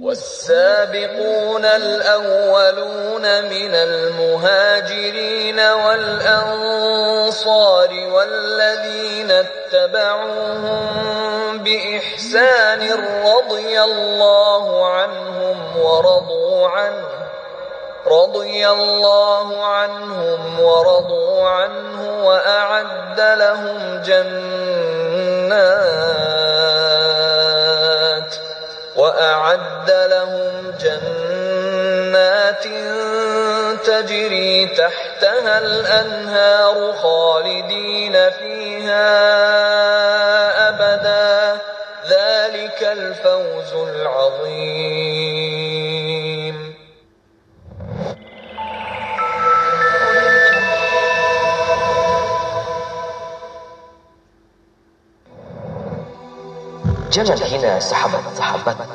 والسابقون الأولون من المهاجرين والأنصار والذين اتبعوهم بإحسان رضي الله عنهم ورضوا عنه رضي الله عنهم ورضوا عنه وأعد لهم جنات وأعد لهم جنات تجري تحتها الأنهار خالدين فيها أبدا. ذلك الفوز العظيم. Jangan hina sahabat-sahabatmu.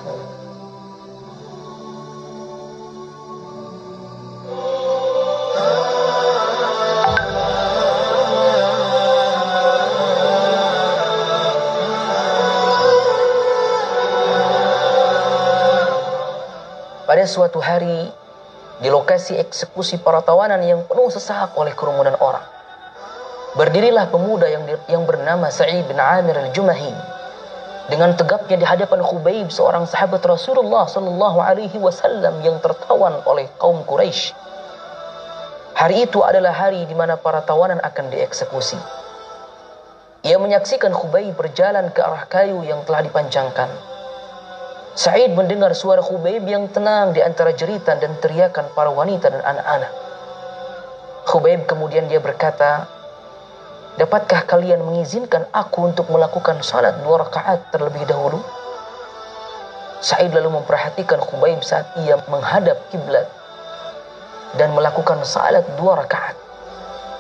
Pada suatu hari, di lokasi eksekusi para tawanan yang penuh sesak oleh kerumunan orang, berdirilah pemuda yang yang bernama Sa'id bin Amir al-Jumahi dengan tegapnya di hadapan Khubaib seorang sahabat Rasulullah sallallahu alaihi wasallam yang tertawan oleh kaum Quraisy. Hari itu adalah hari di mana para tawanan akan dieksekusi. Ia menyaksikan Khubaib berjalan ke arah kayu yang telah dipancangkan. Sa'id mendengar suara Khubaib yang tenang di antara jeritan dan teriakan para wanita dan anak-anak. Khubaib kemudian dia berkata, Dapatkah kalian mengizinkan aku untuk melakukan salat dua rakaat terlebih dahulu? Sa'id lalu memperhatikan Khubaib saat ia menghadap kiblat dan melakukan salat dua rakaat.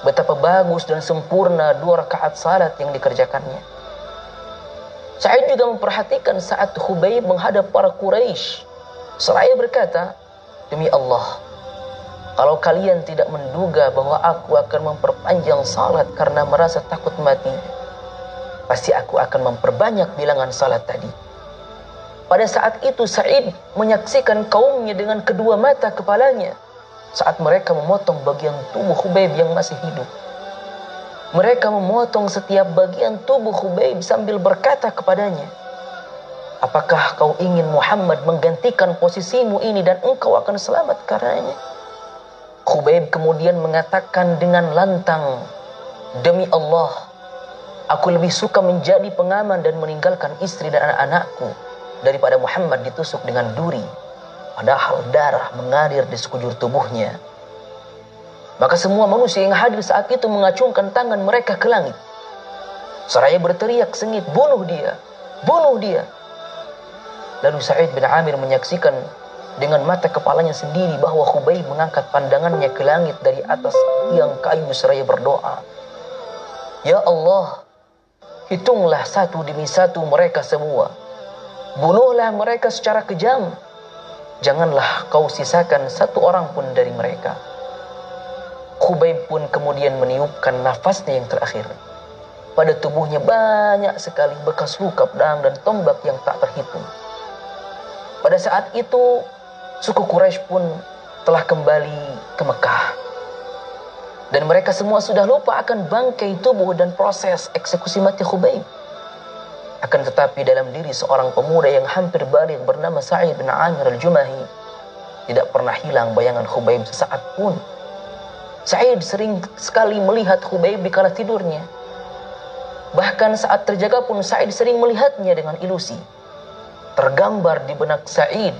Betapa bagus dan sempurna dua rakaat salat yang dikerjakannya. Sa'id juga memperhatikan saat Khubaib menghadap para Quraisy. Seraya berkata, Demi Allah, kalau kalian tidak menduga bahwa aku akan memperpanjang salat karena merasa takut mati, pasti aku akan memperbanyak bilangan salat tadi. Pada saat itu Sa'id menyaksikan kaumnya dengan kedua mata kepalanya saat mereka memotong bagian tubuh Khubaib yang masih hidup. Mereka memotong setiap bagian tubuh Khubaib sambil berkata kepadanya, Apakah kau ingin Muhammad menggantikan posisimu ini dan engkau akan selamat karenanya? Khubaib kemudian mengatakan dengan lantang, Demi Allah, aku lebih suka menjadi pengaman dan meninggalkan istri dan anak-anakku daripada Muhammad ditusuk dengan duri, padahal darah mengalir di sekujur tubuhnya. Maka semua manusia yang hadir saat itu mengacungkan tangan mereka ke langit. Seraya berteriak sengit, bunuh dia, bunuh dia. Lalu Sa'id bin Amir menyaksikan dengan mata kepalanya sendiri bahwa Khubaib mengangkat pandangannya ke langit dari atas tiang kayu seraya berdoa. Ya Allah, hitunglah satu demi satu mereka semua. Bunuhlah mereka secara kejam. Janganlah kau sisakan satu orang pun dari mereka. Khubaib pun kemudian meniupkan nafasnya yang terakhir. Pada tubuhnya banyak sekali bekas luka pedang dan tombak yang tak terhitung. Pada saat itu, suku Quraisy pun telah kembali ke Mekah. Dan mereka semua sudah lupa akan bangkai tubuh dan proses eksekusi mati Khubaib. Akan tetapi dalam diri seorang pemuda yang hampir balik bernama Sa'id bin Amir al-Jumahi, tidak pernah hilang bayangan Khubaib sesaat pun. Sa'id sering sekali melihat Khubaib di kala tidurnya. Bahkan saat terjaga pun Sa'id sering melihatnya dengan ilusi. Tergambar di benak Sa'id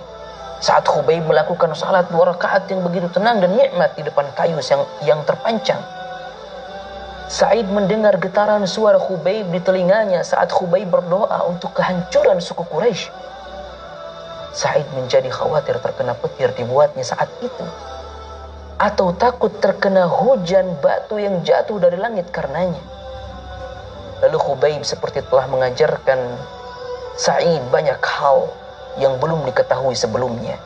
saat Khubaib melakukan salat dua rakaat yang begitu tenang dan nikmat di depan kayu yang, yang terpancang. Sa'id mendengar getaran suara Khubaib di telinganya saat Khubaib berdoa untuk kehancuran suku Quraisy. Sa'id menjadi khawatir terkena petir dibuatnya saat itu. Atau takut terkena hujan batu yang jatuh dari langit karenanya. Lalu Khubaib seperti telah mengajarkan Sa'id banyak hal yang belum diketahui sebelumnya.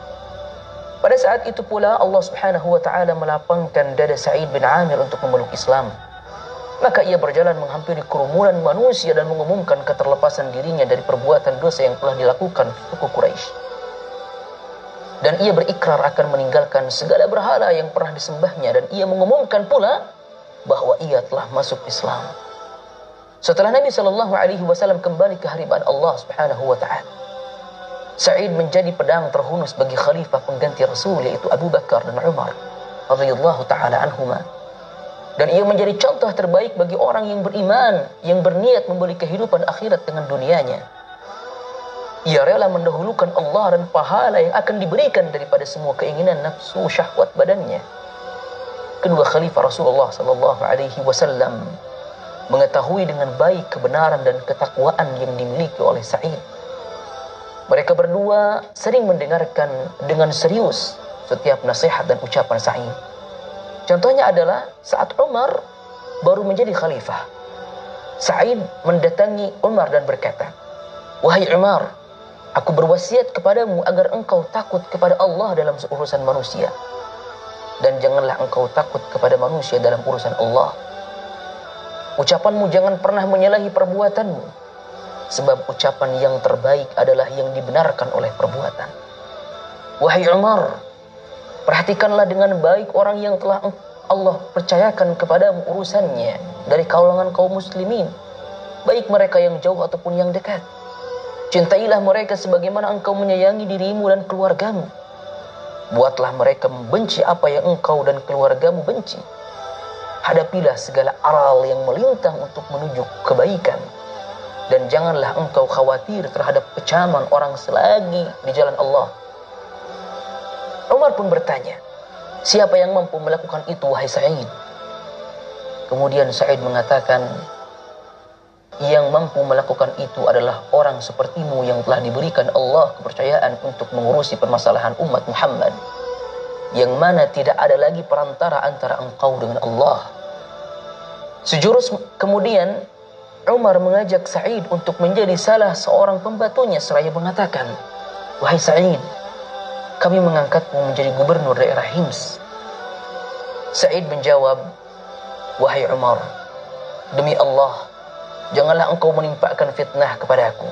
Pada saat itu pula Allah Subhanahu wa taala melapangkan dada Sa'id bin Amir untuk memeluk Islam. Maka ia berjalan menghampiri kerumunan manusia dan mengumumkan keterlepasan dirinya dari perbuatan dosa yang telah dilakukan suku Quraisy. dan ia berikrar akan meninggalkan segala berhala yang pernah disembahnya dan ia mengumumkan pula bahwa ia telah masuk Islam. Setelah Nabi Shallallahu Alaihi Wasallam kembali ke hariban Allah Subhanahu Wa Taala, Sa'id menjadi pedang terhunus bagi khalifah pengganti Rasul yaitu Abu Bakar dan Umar radhiyallahu taala anhuma. Dan ia menjadi contoh terbaik bagi orang yang beriman, yang berniat membeli kehidupan akhirat dengan dunianya. Ia rela mendahulukan Allah dan pahala yang akan diberikan daripada semua keinginan nafsu syahwat badannya. Kedua khalifah Rasulullah sallallahu alaihi wasallam mengetahui dengan baik kebenaran dan ketakwaan yang dimiliki oleh Sa'id. Mereka berdua sering mendengarkan dengan serius setiap nasihat dan ucapan Sa'id. Contohnya adalah saat Umar baru menjadi khalifah. Sa'id mendatangi Umar dan berkata, Wahai Umar, Aku berwasiat kepadamu agar engkau takut kepada Allah dalam urusan manusia. Dan janganlah engkau takut kepada manusia dalam urusan Allah. Ucapanmu jangan pernah menyalahi perbuatanmu. Sebab ucapan yang terbaik adalah yang dibenarkan oleh perbuatan. Wahai Umar, perhatikanlah dengan baik orang yang telah Allah percayakan kepadamu urusannya dari kalangan kaum muslimin. Baik mereka yang jauh ataupun yang dekat Cintailah mereka sebagaimana engkau menyayangi dirimu dan keluargamu. Buatlah mereka membenci apa yang engkau dan keluargamu benci. Hadapilah segala aral yang melintang untuk menuju kebaikan. Dan janganlah engkau khawatir terhadap kecaman orang selagi di jalan Allah. Umar pun bertanya, siapa yang mampu melakukan itu wahai Sa'id? Kemudian Sa'id mengatakan, yang mampu melakukan itu adalah orang sepertimu yang telah diberikan Allah kepercayaan untuk mengurusi permasalahan umat Muhammad yang mana tidak ada lagi perantara antara engkau dengan Allah sejurus kemudian Umar mengajak Sa'id untuk menjadi salah seorang pembantunya seraya mengatakan wahai Sa'id kami mengangkatmu menjadi gubernur daerah Hims Sa'id menjawab wahai Umar demi Allah janganlah engkau menimpakan fitnah kepada aku.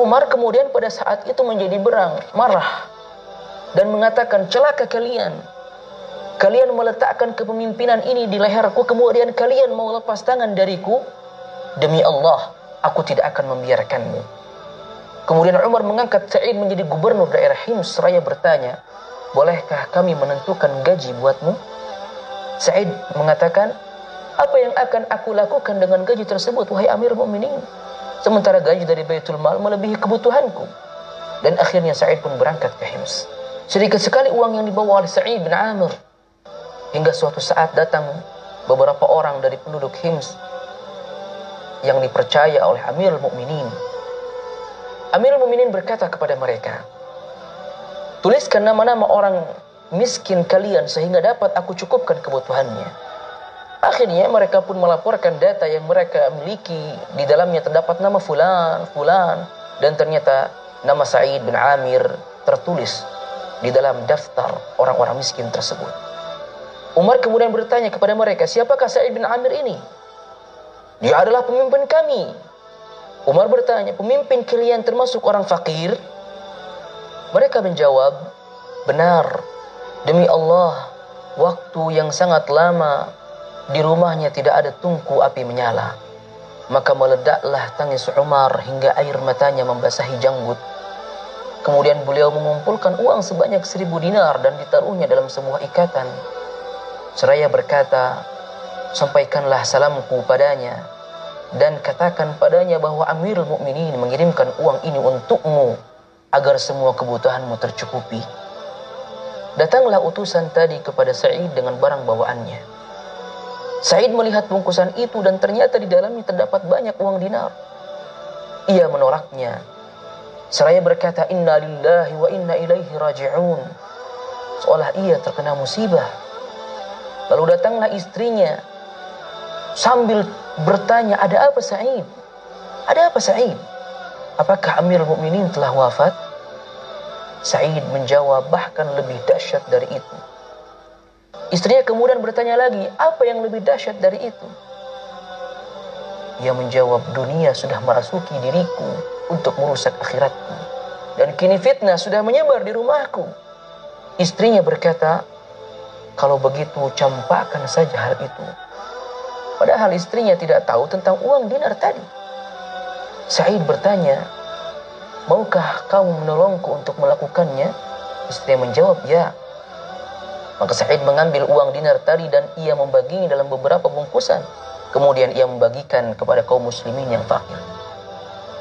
Umar kemudian pada saat itu menjadi berang, marah dan mengatakan celaka kalian. Kalian meletakkan kepemimpinan ini di leherku kemudian kalian mau lepas tangan dariku. Demi Allah, aku tidak akan membiarkanmu. Kemudian Umar mengangkat Sa'id menjadi gubernur daerah Hims seraya bertanya, "Bolehkah kami menentukan gaji buatmu?" Sa'id mengatakan, apa yang akan aku lakukan dengan gaji tersebut wahai Amir Mu'minin? Sementara gaji dari Baitul Mal melebihi kebutuhanku. Dan akhirnya Sa'id pun berangkat ke Hims. Sedikit sekali uang yang dibawa oleh Sa'id bin Amir. Hingga suatu saat datang beberapa orang dari penduduk Hims yang dipercaya oleh Amir Mu'minin. Amir Mu'minin berkata kepada mereka, Tuliskan nama-nama orang miskin kalian sehingga dapat aku cukupkan kebutuhannya. Akhirnya mereka pun melaporkan data yang mereka miliki. Di dalamnya terdapat nama fulan, fulan. Dan ternyata nama Sa'id bin Amir tertulis di dalam daftar orang-orang miskin tersebut. Umar kemudian bertanya kepada mereka, siapakah Sa'id bin Amir ini? Dia adalah pemimpin kami. Umar bertanya, pemimpin kalian termasuk orang fakir? Mereka menjawab, benar. Demi Allah, waktu yang sangat lama di rumahnya tidak ada tungku api menyala. Maka meledaklah tangis Umar hingga air matanya membasahi janggut. Kemudian beliau mengumpulkan uang sebanyak seribu dinar dan ditaruhnya dalam sebuah ikatan. Seraya berkata, sampaikanlah salamku padanya dan katakan padanya bahwa Amirul Mukminin mengirimkan uang ini untukmu agar semua kebutuhanmu tercukupi. Datanglah utusan tadi kepada Sa'id dengan barang bawaannya. Said melihat bungkusan itu dan ternyata di dalamnya terdapat banyak uang dinar. Ia menoraknya. Seraya berkata, Inna lillahi wa inna ilaihi raji'un. Seolah ia terkena musibah. Lalu datanglah istrinya sambil bertanya, ada apa Sa'id? Ada apa Sa'id? Apakah Amir Mukminin telah wafat? Sa'id menjawab bahkan lebih dahsyat dari itu. Istrinya kemudian bertanya lagi, apa yang lebih dahsyat dari itu? Ia menjawab, dunia sudah merasuki diriku untuk merusak akhiratku. Dan kini fitnah sudah menyebar di rumahku. Istrinya berkata, kalau begitu campakkan saja hal itu. Padahal istrinya tidak tahu tentang uang dinar tadi. Said bertanya, maukah kamu menolongku untuk melakukannya? Istri menjawab, ya. Maka Said mengambil uang dinar tadi dan ia membaginya dalam beberapa bungkusan. Kemudian ia membagikan kepada kaum muslimin yang fakir.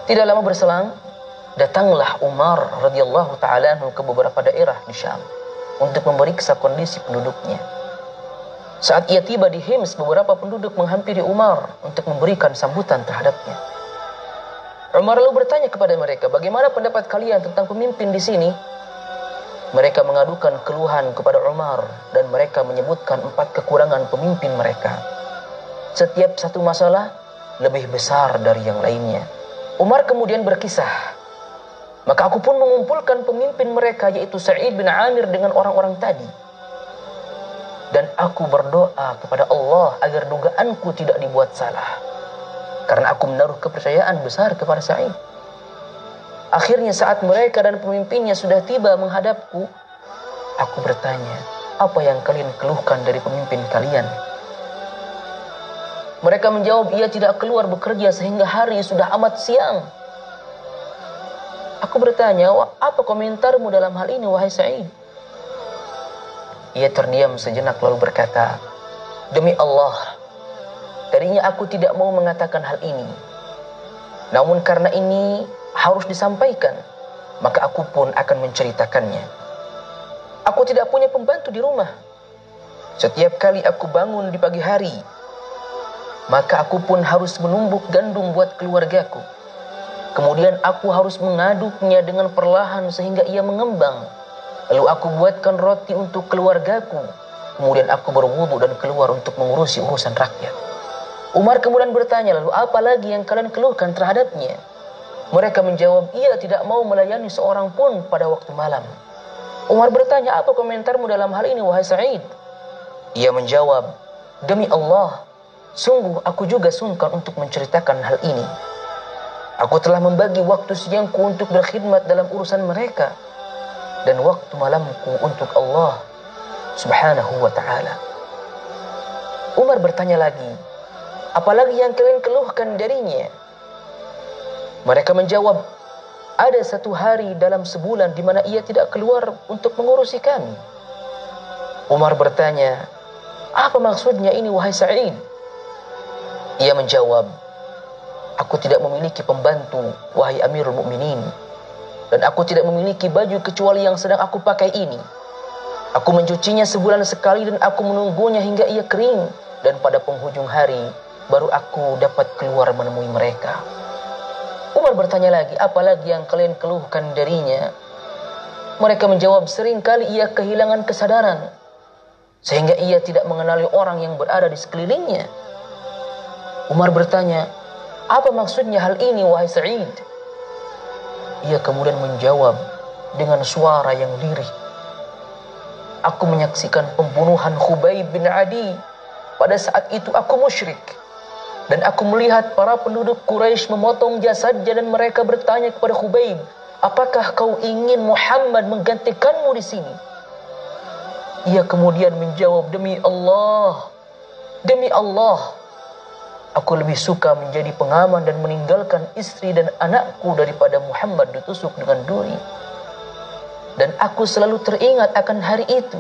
Tidak lama berselang, datanglah Umar radhiyallahu taala ke beberapa daerah di Syam untuk memeriksa kondisi penduduknya. Saat ia tiba di Hims, beberapa penduduk menghampiri Umar untuk memberikan sambutan terhadapnya. Umar lalu bertanya kepada mereka, bagaimana pendapat kalian tentang pemimpin di sini? Mereka mengadukan keluhan kepada Umar dan mereka menyebutkan empat kekurangan pemimpin mereka. Setiap satu masalah lebih besar dari yang lainnya. Umar kemudian berkisah maka aku pun mengumpulkan pemimpin mereka yaitu Sa'id bin Amir dengan orang-orang tadi. Dan aku berdoa kepada Allah agar dugaanku tidak dibuat salah. Karena aku menaruh kepercayaan besar kepada Sa'id. Akhirnya saat mereka dan pemimpinnya sudah tiba menghadapku, aku bertanya, apa yang kalian keluhkan dari pemimpin kalian? Mereka menjawab, ia tidak keluar bekerja sehingga hari sudah amat siang. Aku bertanya, apa komentarmu dalam hal ini wahai Sa'id? Ia terdiam sejenak lalu berkata, Demi Allah, tadinya aku tidak mau mengatakan hal ini. Namun karena ini harus disampaikan, maka aku pun akan menceritakannya. Aku tidak punya pembantu di rumah. Setiap kali aku bangun di pagi hari, maka aku pun harus menumbuk gandum buat keluargaku. Kemudian aku harus mengaduknya dengan perlahan sehingga ia mengembang. Lalu aku buatkan roti untuk keluargaku. Kemudian aku berwudu dan keluar untuk mengurusi urusan rakyat. Umar kemudian bertanya, lalu apa lagi yang kalian keluhkan terhadapnya? Mereka menjawab, ia tidak mau melayani seorang pun pada waktu malam. Umar bertanya, apa komentarmu dalam hal ini, wahai Sa'id? Ia menjawab, demi Allah, sungguh aku juga sungkan untuk menceritakan hal ini. Aku telah membagi waktu siangku untuk berkhidmat dalam urusan mereka dan waktu malamku untuk Allah Subhanahu wa taala. Umar bertanya lagi, apalagi yang kalian keluhkan darinya? Mereka menjawab, ada satu hari dalam sebulan di mana ia tidak keluar untuk mengurusi kami. Umar bertanya, apa maksudnya ini wahai Sa'id? Ia menjawab, Aku tidak memiliki pembantu, wahai Amirul Mukminin. Dan aku tidak memiliki baju kecuali yang sedang aku pakai ini. Aku mencucinya sebulan sekali dan aku menunggunya hingga ia kering. Dan pada penghujung hari, baru aku dapat keluar menemui mereka. Umar bertanya lagi, apalagi yang kalian keluhkan darinya? Mereka menjawab, sering kali ia kehilangan kesadaran. Sehingga ia tidak mengenali orang yang berada di sekelilingnya. Umar bertanya, apa maksudnya hal ini wahai Sa'id? Ia kemudian menjawab dengan suara yang lirih. Aku menyaksikan pembunuhan Khubayb bin Adi. Pada saat itu aku musyrik. Dan aku melihat para penduduk Quraisy memotong jasadnya dan mereka bertanya kepada Khubayb, apakah kau ingin Muhammad menggantikanmu di sini? Ia kemudian menjawab, demi Allah, demi Allah, Aku lebih suka menjadi pengaman dan meninggalkan istri dan anakku daripada Muhammad ditusuk dengan duri. Dan aku selalu teringat akan hari itu.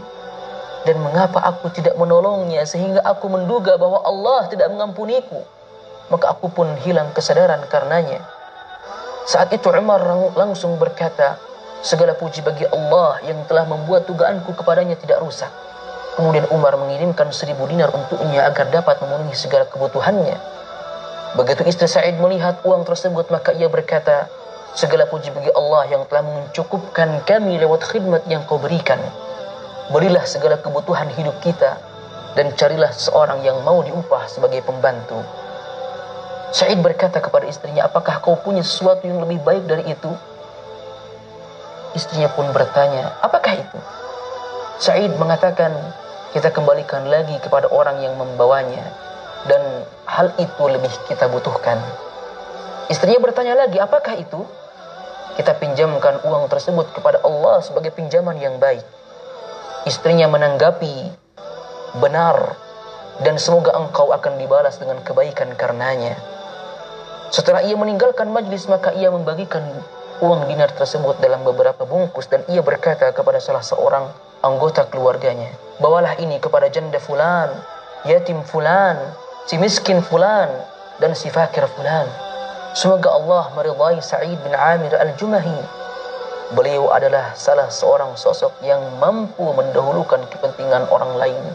Dan mengapa aku tidak menolongnya sehingga aku menduga bahwa Allah tidak mengampuniku. Maka aku pun hilang kesadaran karenanya. Saat itu Umar langsung berkata, Segala puji bagi Allah yang telah membuat dugaanku kepadanya tidak rusak. Kemudian Umar mengirimkan seribu dinar untuknya agar dapat memenuhi segala kebutuhannya. Begitu istri Sa'id melihat uang tersebut, maka ia berkata, Segala puji bagi Allah yang telah mencukupkan kami lewat khidmat yang kau berikan. Berilah segala kebutuhan hidup kita dan carilah seorang yang mau diupah sebagai pembantu. Sa'id berkata kepada istrinya, apakah kau punya sesuatu yang lebih baik dari itu? Istrinya pun bertanya, apakah itu? Sa'id mengatakan, kita kembalikan lagi kepada orang yang membawanya dan hal itu lebih kita butuhkan. Istrinya bertanya lagi, apakah itu? kita pinjamkan uang tersebut kepada Allah sebagai pinjaman yang baik. Istrinya menanggapi benar dan semoga engkau akan dibalas dengan kebaikan karenanya. Setelah ia meninggalkan majlis maka ia membagikan uang dinar tersebut dalam beberapa bungkus dan ia berkata kepada salah seorang anggota keluarganya, "Bawalah ini kepada janda fulan, yatim fulan, si miskin fulan dan si fakir fulan." Semoga Allah meridai Sa'id bin Amir al-Jumahi. Beliau adalah salah seorang sosok yang mampu mendahulukan kepentingan orang lain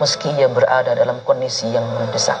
meski ia berada dalam kondisi yang mendesak.